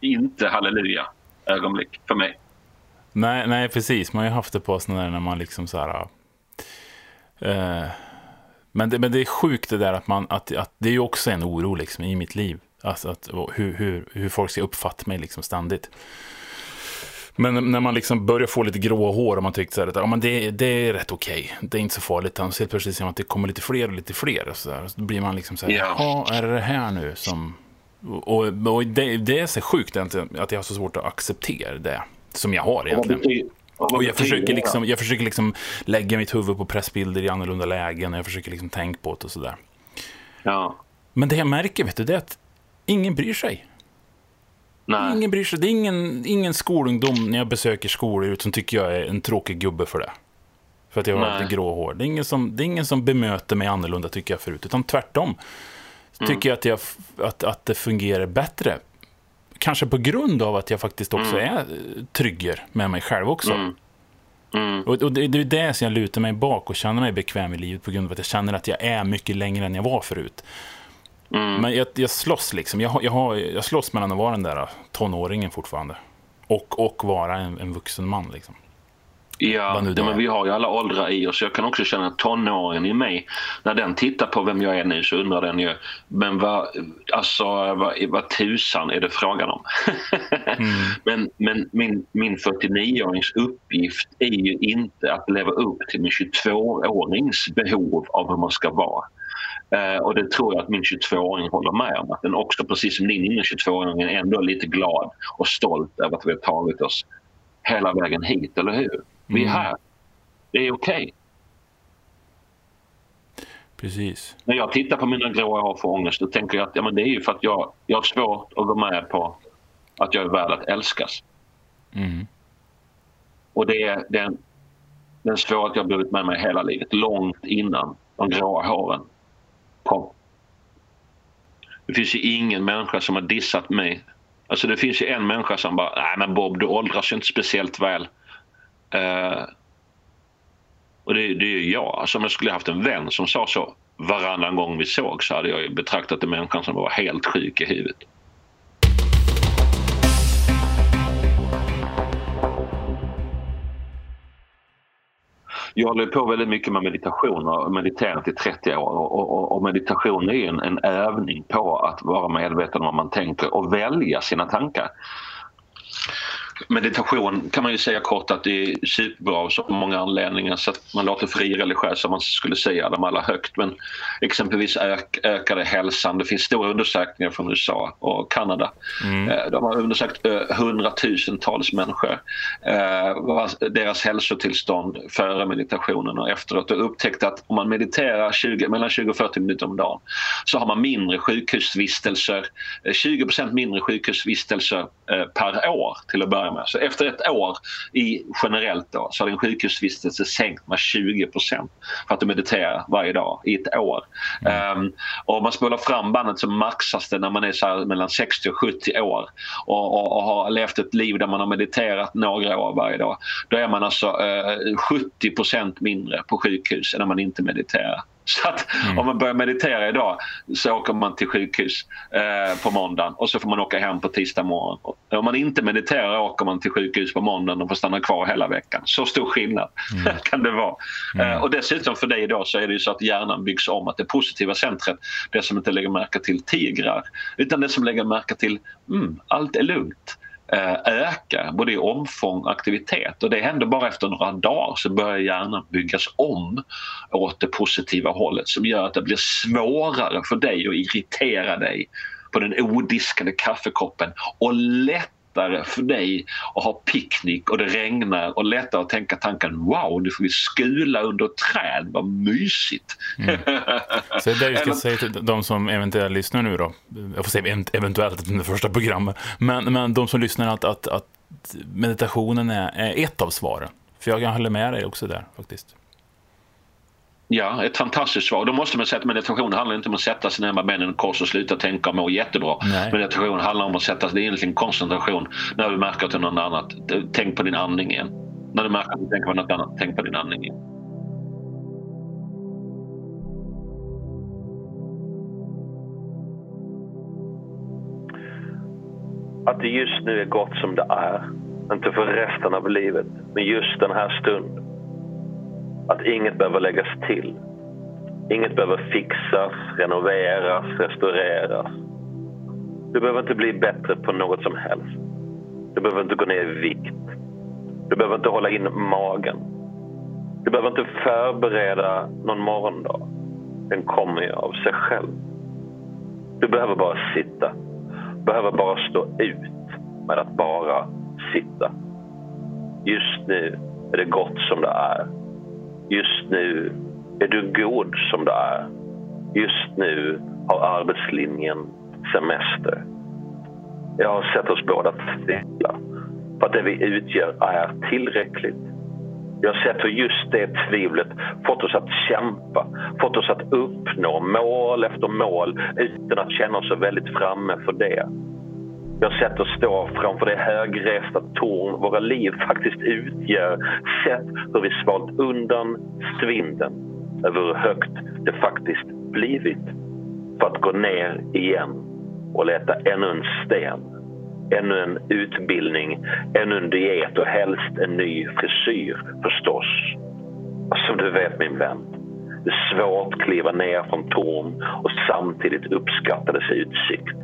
Speaker 1: inte halleluja ögonblick för mig.
Speaker 2: Nej, nej, precis. Man har ju haft det på sådana där när man liksom så här... Uh, men, det, men det är sjukt det där att man, att, att det är ju också en oro liksom i mitt liv. Alltså att, hur, hur, hur folk ska uppfatta mig liksom ständigt. Men när man liksom börjar få lite grå hår och man tycker så här att ja, men det, det är rätt okej. Okay. Det är inte så farligt. Så helt plötsligt ser man att det kommer lite fler och lite fler. Och så, där. så då blir man liksom så här, ja, är det det här nu som... Och, och det, det, är så sjukt att jag har så svårt att acceptera det som jag har egentligen. Och jag försöker, liksom, jag försöker liksom lägga mitt huvud på pressbilder i annorlunda lägen och jag försöker liksom tänka på det och sådär.
Speaker 1: Ja.
Speaker 2: Men det jag märker, vet du, det är att ingen bryr sig. Nej. Ingen bryr sig. Det är ingen, ingen skolungdom när jag besöker skolor som tycker jag är en tråkig gubbe för det. För att jag har lite grå hår. Det är, ingen som, det är ingen som bemöter mig annorlunda tycker jag förut. Utan tvärtom. Mm. Tycker jag att, jag att, att det fungerar bättre kanske på grund av att jag faktiskt också mm. är trygger med mig själv också. Mm. Mm. Och, och, det, det är det som jag lutar mig bak och känner mig bekväm i livet på grund av att jag känner att jag är mycket längre än jag var förut. Mm. Men jag, jag slåss liksom. Jag, jag, har, jag slåss mellan att vara den där tonåringen fortfarande och, och vara en, en vuxen man. Liksom.
Speaker 1: Ja, ja, men
Speaker 2: är.
Speaker 1: vi har ju alla åldrar i oss. Jag kan också känna att tonåringen i mig, när den tittar på vem jag är nu så undrar den ju, men vad, alltså, vad, vad tusan är det frågan om? (laughs) men men min, min 49-årings uppgift är ju inte att leva upp till min 22-årings behov av hur man ska vara. Eh, och det tror jag att min 22-åring håller med om. Att den också, precis som din inre 22-åring, är ändå lite glad och stolt över att vi har tagit oss hela vägen hit, eller hur? Vi är
Speaker 2: Mm.
Speaker 1: här. Det är okej.
Speaker 2: Precis.
Speaker 1: När jag tittar på mina gråa hår för ångest då tänker jag att ja, men det är ju för att jag, jag har svårt att gå med på att jag är värd att älskas.
Speaker 2: Mm.
Speaker 1: Och det är den, den svårighet jag har burit med mig hela livet, långt innan de gråa håren kom. Det finns ju ingen människa som har dissat mig. Alltså det finns ju en människa som bara, nej men Bob du åldras ju inte speciellt väl. Eh, och det, det är ju jag. Alltså om jag skulle haft en vän som sa så varannan gång vi såg så hade jag ju betraktat den människan som var helt sjuk i huvudet. Jag håller på väldigt mycket med meditation och har mediterat i 30 år. Och, och, och meditation är en, en övning på att vara medveten om vad man tänker och välja sina tankar. Meditation kan man ju säga kort att det är superbra av så många anledningar så att man låter fri religiös om man skulle säga dem alla högt. Men exempelvis ök, ökar det hälsan. Det finns stora undersökningar från USA och Kanada. Eh, De har undersökt eh, hundratusentals människor. eh, Deras hälsotillstånd före meditationen och efteråt och upptäckt att om man mediterar 20, mellan 20 och 40 minuter om dagen så har man mindre sjukhusvistelser, eh, 20% mindre sjukhusvistelser per år till att börja med. Så efter ett år i generellt då, så har din sjukhusvistelse sänkt med 20% för att du mediterar varje dag i ett år. Ehm, och om man spolar fram bandet så maxas det när man är så mellan 60 och 70 år och, och, och har levt ett liv där man har mediterat några år varje dag. Då är man alltså eh, 70% mindre på sjukhus än när man inte mediterar. Så att om man börjar meditera idag så åker man till sjukhus eh, på måndagen och så får man åka hem på tisdag morgon. Om man inte mediterar åker man till sjukhus på måndagen och får stanna kvar hela veckan. Så stor skillnad (laughs) kan det vara. Eh, och dessutom för dig idag så är det ju så att hjärnan byggs om. Att det positiva centret, det som inte lägger märke till tigrar, utan det som lägger märke till mm, allt är lugnt eh, Eh, ökar både i omfång och aktivitet. Och det händer bara efter några dagar så börjar hjärnan byggas om åt det positiva hållet som gör att det blir svårare för dig att irritera dig på den odiskade kaffekoppen och lättare för dig att ha picknick och det regnar och lättare att tänka tanken wow nu får vi skula under ett träd, vad mysigt. (laughs)
Speaker 2: Så det är det ska
Speaker 1: Eller-
Speaker 2: säga till de som eventuellt lyssnar nu då. Jag får säga event- eventuellt under första programmet. Men, men de som lyssnar att, att, att meditationen är, är ett av svaren. För jag kan hålla med dig också där faktiskt.
Speaker 1: Ja, ett fantastiskt svar. Då måste man säga att meditation handlar inte om att sätta sig ner med benen i kors och sluta tänka och må jättebra.
Speaker 2: Nej.
Speaker 1: Meditation handlar om att sätta sig, det är egentligen koncentration när du märker att det är något annat. Tänk på din andning igen. När du märker att du tänker på något annat, tänk på din andning igen.
Speaker 3: att det just nu är gott som det är. Inte för resten av livet, men just den här stunden. Att inget behöver läggas till. Inget behöver fixas, renoveras, restaureras. Du behöver inte bli bättre på något som helst. Du behöver inte gå ner i vikt. Du behöver inte hålla in magen. Du behöver inte förbereda någon morgondag. Den kommer ju av sig själv. Du behöver bara sitta. Du Behöver bara stå ut med att bara sitta. Just nu är det gott som det är. Just nu är du god som du är. Just nu har arbetslinjen semester. Jag har sett oss båda tvivla på att det vi utgör är tillräckligt. Jag har sett hur just det tvivlet fått oss att kämpa, fått oss att uppnå mål efter mål utan att känna oss så väldigt framme för det. Jag har sett oss stå framför det högresta torn våra liv faktiskt utgör. Sett hur vi svalt undan svinden över hur högt det faktiskt blivit. För att gå ner igen och leta ännu en sten ännu en utbildning, ännu en diet och helst en ny frisyr förstås. Och som du vet min vän, det är svårt att kliva ner från torn och samtidigt uppskatta dess utsikt.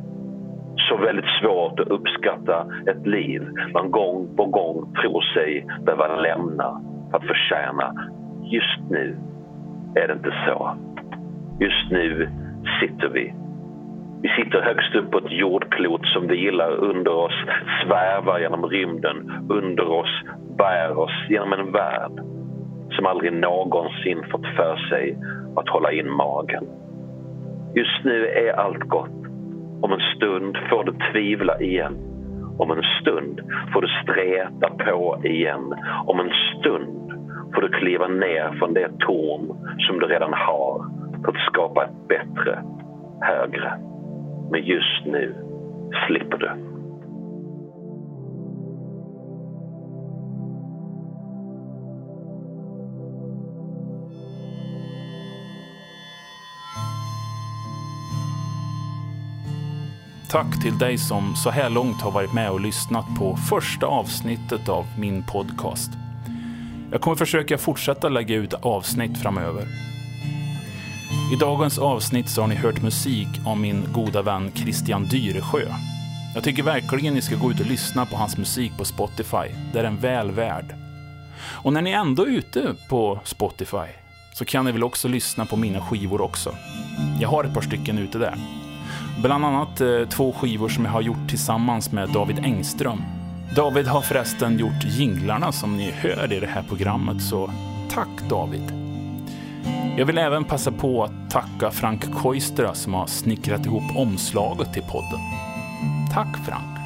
Speaker 3: Så väldigt svårt att uppskatta ett liv man gång på gång tror sig behöva lämna för att förtjäna. Just nu är det inte så. Just nu sitter vi. Vi sitter högst upp på ett jordklot som vi gillar under oss, svävar genom rymden, under oss, bär oss genom en värld som aldrig någonsin fått för sig att hålla in magen. Just nu är allt gott. Om en stund får du tvivla igen. Om en stund får du streta på igen. Om en stund får du kliva ner från det torn som du redan har för att skapa ett bättre, högre. Men just nu slipper du.
Speaker 2: Tack till dig som så här långt har varit med och lyssnat på första avsnittet av min podcast. Jag kommer försöka fortsätta lägga ut avsnitt framöver. I dagens avsnitt så har ni hört musik av min goda vän Christian Dyresjö. Jag tycker verkligen ni ska gå ut och lyssna på hans musik på Spotify. Det är den väl värd. Och när ni ändå är ute på Spotify så kan ni väl också lyssna på mina skivor också. Jag har ett par stycken ute där. Bland annat eh, två skivor som jag har gjort tillsammans med David Engström. David har förresten gjort jinglarna som ni hör i det här programmet, så tack David! Jag vill även passa på att tacka Frank Koistra som har snickrat ihop omslaget till podden. Tack Frank!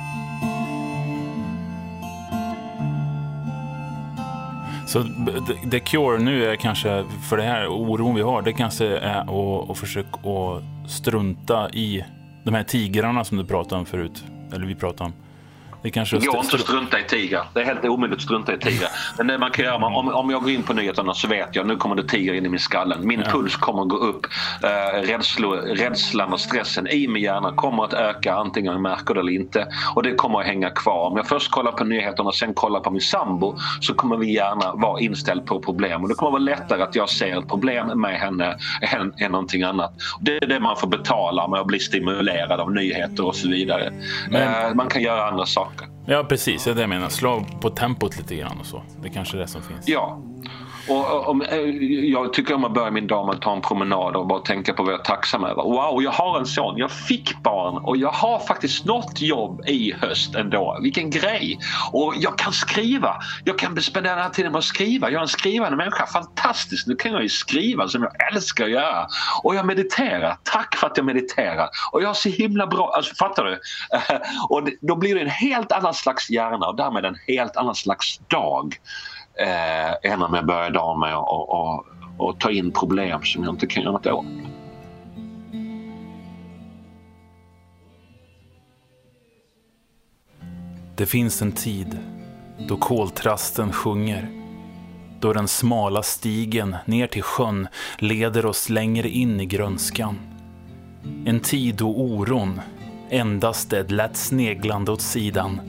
Speaker 2: Så the- Cure nu är kanske, för det här oron vi har, det kanske är att, att försöka att strunta i de här tigrarna som du pratade om förut. Eller vi pratade om. Det kanske
Speaker 1: går inte att strunta i tigrar. Det är helt omöjligt att strunta i tigrar. Men det man kan göra, om, om jag går in på nyheterna så vet jag nu kommer det tiger in i min skallen. Min puls kommer att gå upp. Eh, rädslo, rädslan och stressen i min hjärna kommer att öka antingen jag märker det eller inte. Och det kommer att hänga kvar. Om jag först kollar på nyheterna och sen kollar på min sambo så kommer vi gärna vara inställd på problem. Och det kommer vara lättare att jag ser ett problem med henne än, än någonting annat. Det är det man får betala med att bli stimulerad av nyheter och så vidare.
Speaker 2: Men-
Speaker 1: Eh, man kan göra andra saker.
Speaker 2: Ja, precis. Det är det jag menar. Slå på tempot lite grann och så. Det kanske är det som finns.
Speaker 1: Ja. Och, och, om, eh, jag tycker om att börja min dag med att ta en promenad och bara tänka på vad jag är tacksam över. Wow, jag har en son, jag fick barn och jag har faktiskt något jobb i höst ändå. Vilken grej! Och jag kan skriva. Jag kan spendera den här tiden med att skriva. Jag är en skrivande människa. Fantastiskt! Nu kan jag ju skriva som jag älskar att göra. Och jag mediterar. Tack för att jag mediterar. Och jag har så himla bra... Alltså, fattar du? (laughs) och då blir det en helt annan slags hjärna och därmed en helt annan slags dag eh, än om jag börjar dagen med att och, och, och ta in problem som jag inte kan göra något åt.
Speaker 2: Det finns en tid då koltrasten sjunger. Då den smala stigen ner till sjön leder oss längre in i grönskan. En tid då oron endast är ett lätt sneglande åt sidan.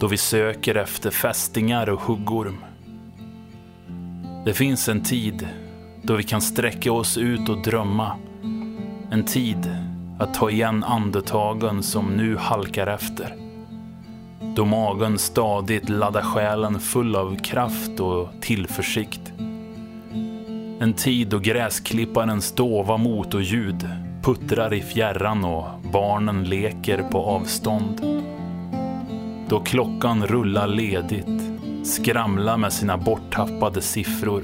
Speaker 2: Då vi söker efter fästingar och huggorm. Det finns en tid då vi kan sträcka oss ut och drömma. En tid att ta igen andetagen som nu halkar efter. Då magen stadigt laddar själen full av kraft och tillförsikt. En tid då gräsklipparens dova motorljud puttrar i fjärran och barnen leker på avstånd. Då klockan rullar ledigt, skramla med sina borttappade siffror.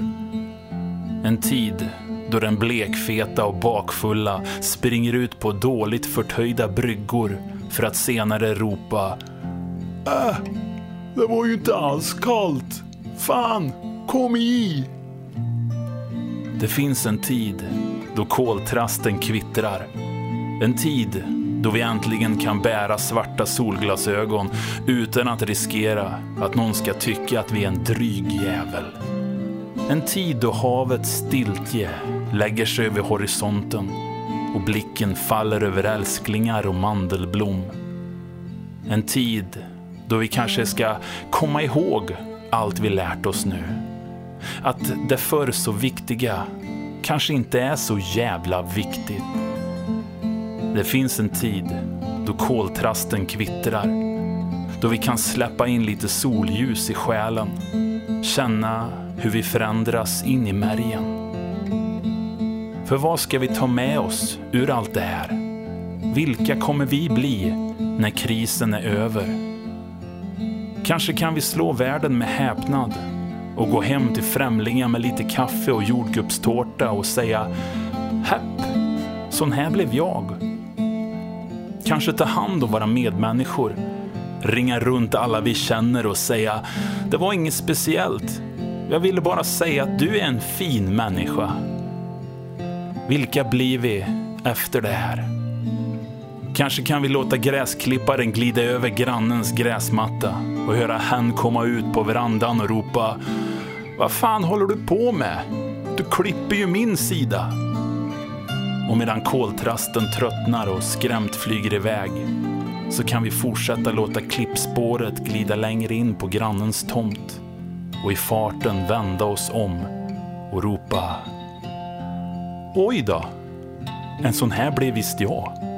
Speaker 2: En tid då den blekfeta och bakfulla springer ut på dåligt förtöjda bryggor för att senare ropa Äh, det var ju inte alls kallt. Fan, kom i! Det finns en tid då koltrasten kvittrar. En tid då vi äntligen kan bära svarta solglasögon utan att riskera att någon ska tycka att vi är en dryg jävel. En tid då havets stiltje lägger sig över horisonten och blicken faller över älsklingar och mandelblom. En tid då vi kanske ska komma ihåg allt vi lärt oss nu. Att det förr så viktiga kanske inte är så jävla viktigt. Det finns en tid då koltrasten kvittrar. Då vi kan släppa in lite solljus i själen. Känna hur vi förändras in i märgen. För vad ska vi ta med oss ur allt det här? Vilka kommer vi bli när krisen är över? Kanske kan vi slå världen med häpnad och gå hem till främlingar med lite kaffe och jordgubbstårta och säga Häpp, sån här blev jag. Kanske ta hand om våra medmänniskor. Ringa runt alla vi känner och säga Det var inget speciellt. Jag ville bara säga att du är en fin människa. Vilka blir vi efter det här? Kanske kan vi låta gräsklipparen glida över grannens gräsmatta och höra hen komma ut på verandan och ropa Vad fan håller du på med? Du klipper ju min sida. Och medan koltrasten tröttnar och skrämt flyger iväg så kan vi fortsätta låta klippspåret glida längre in på grannens tomt och i farten vända oss om och ropa Oj då, en sån här blev visst jag.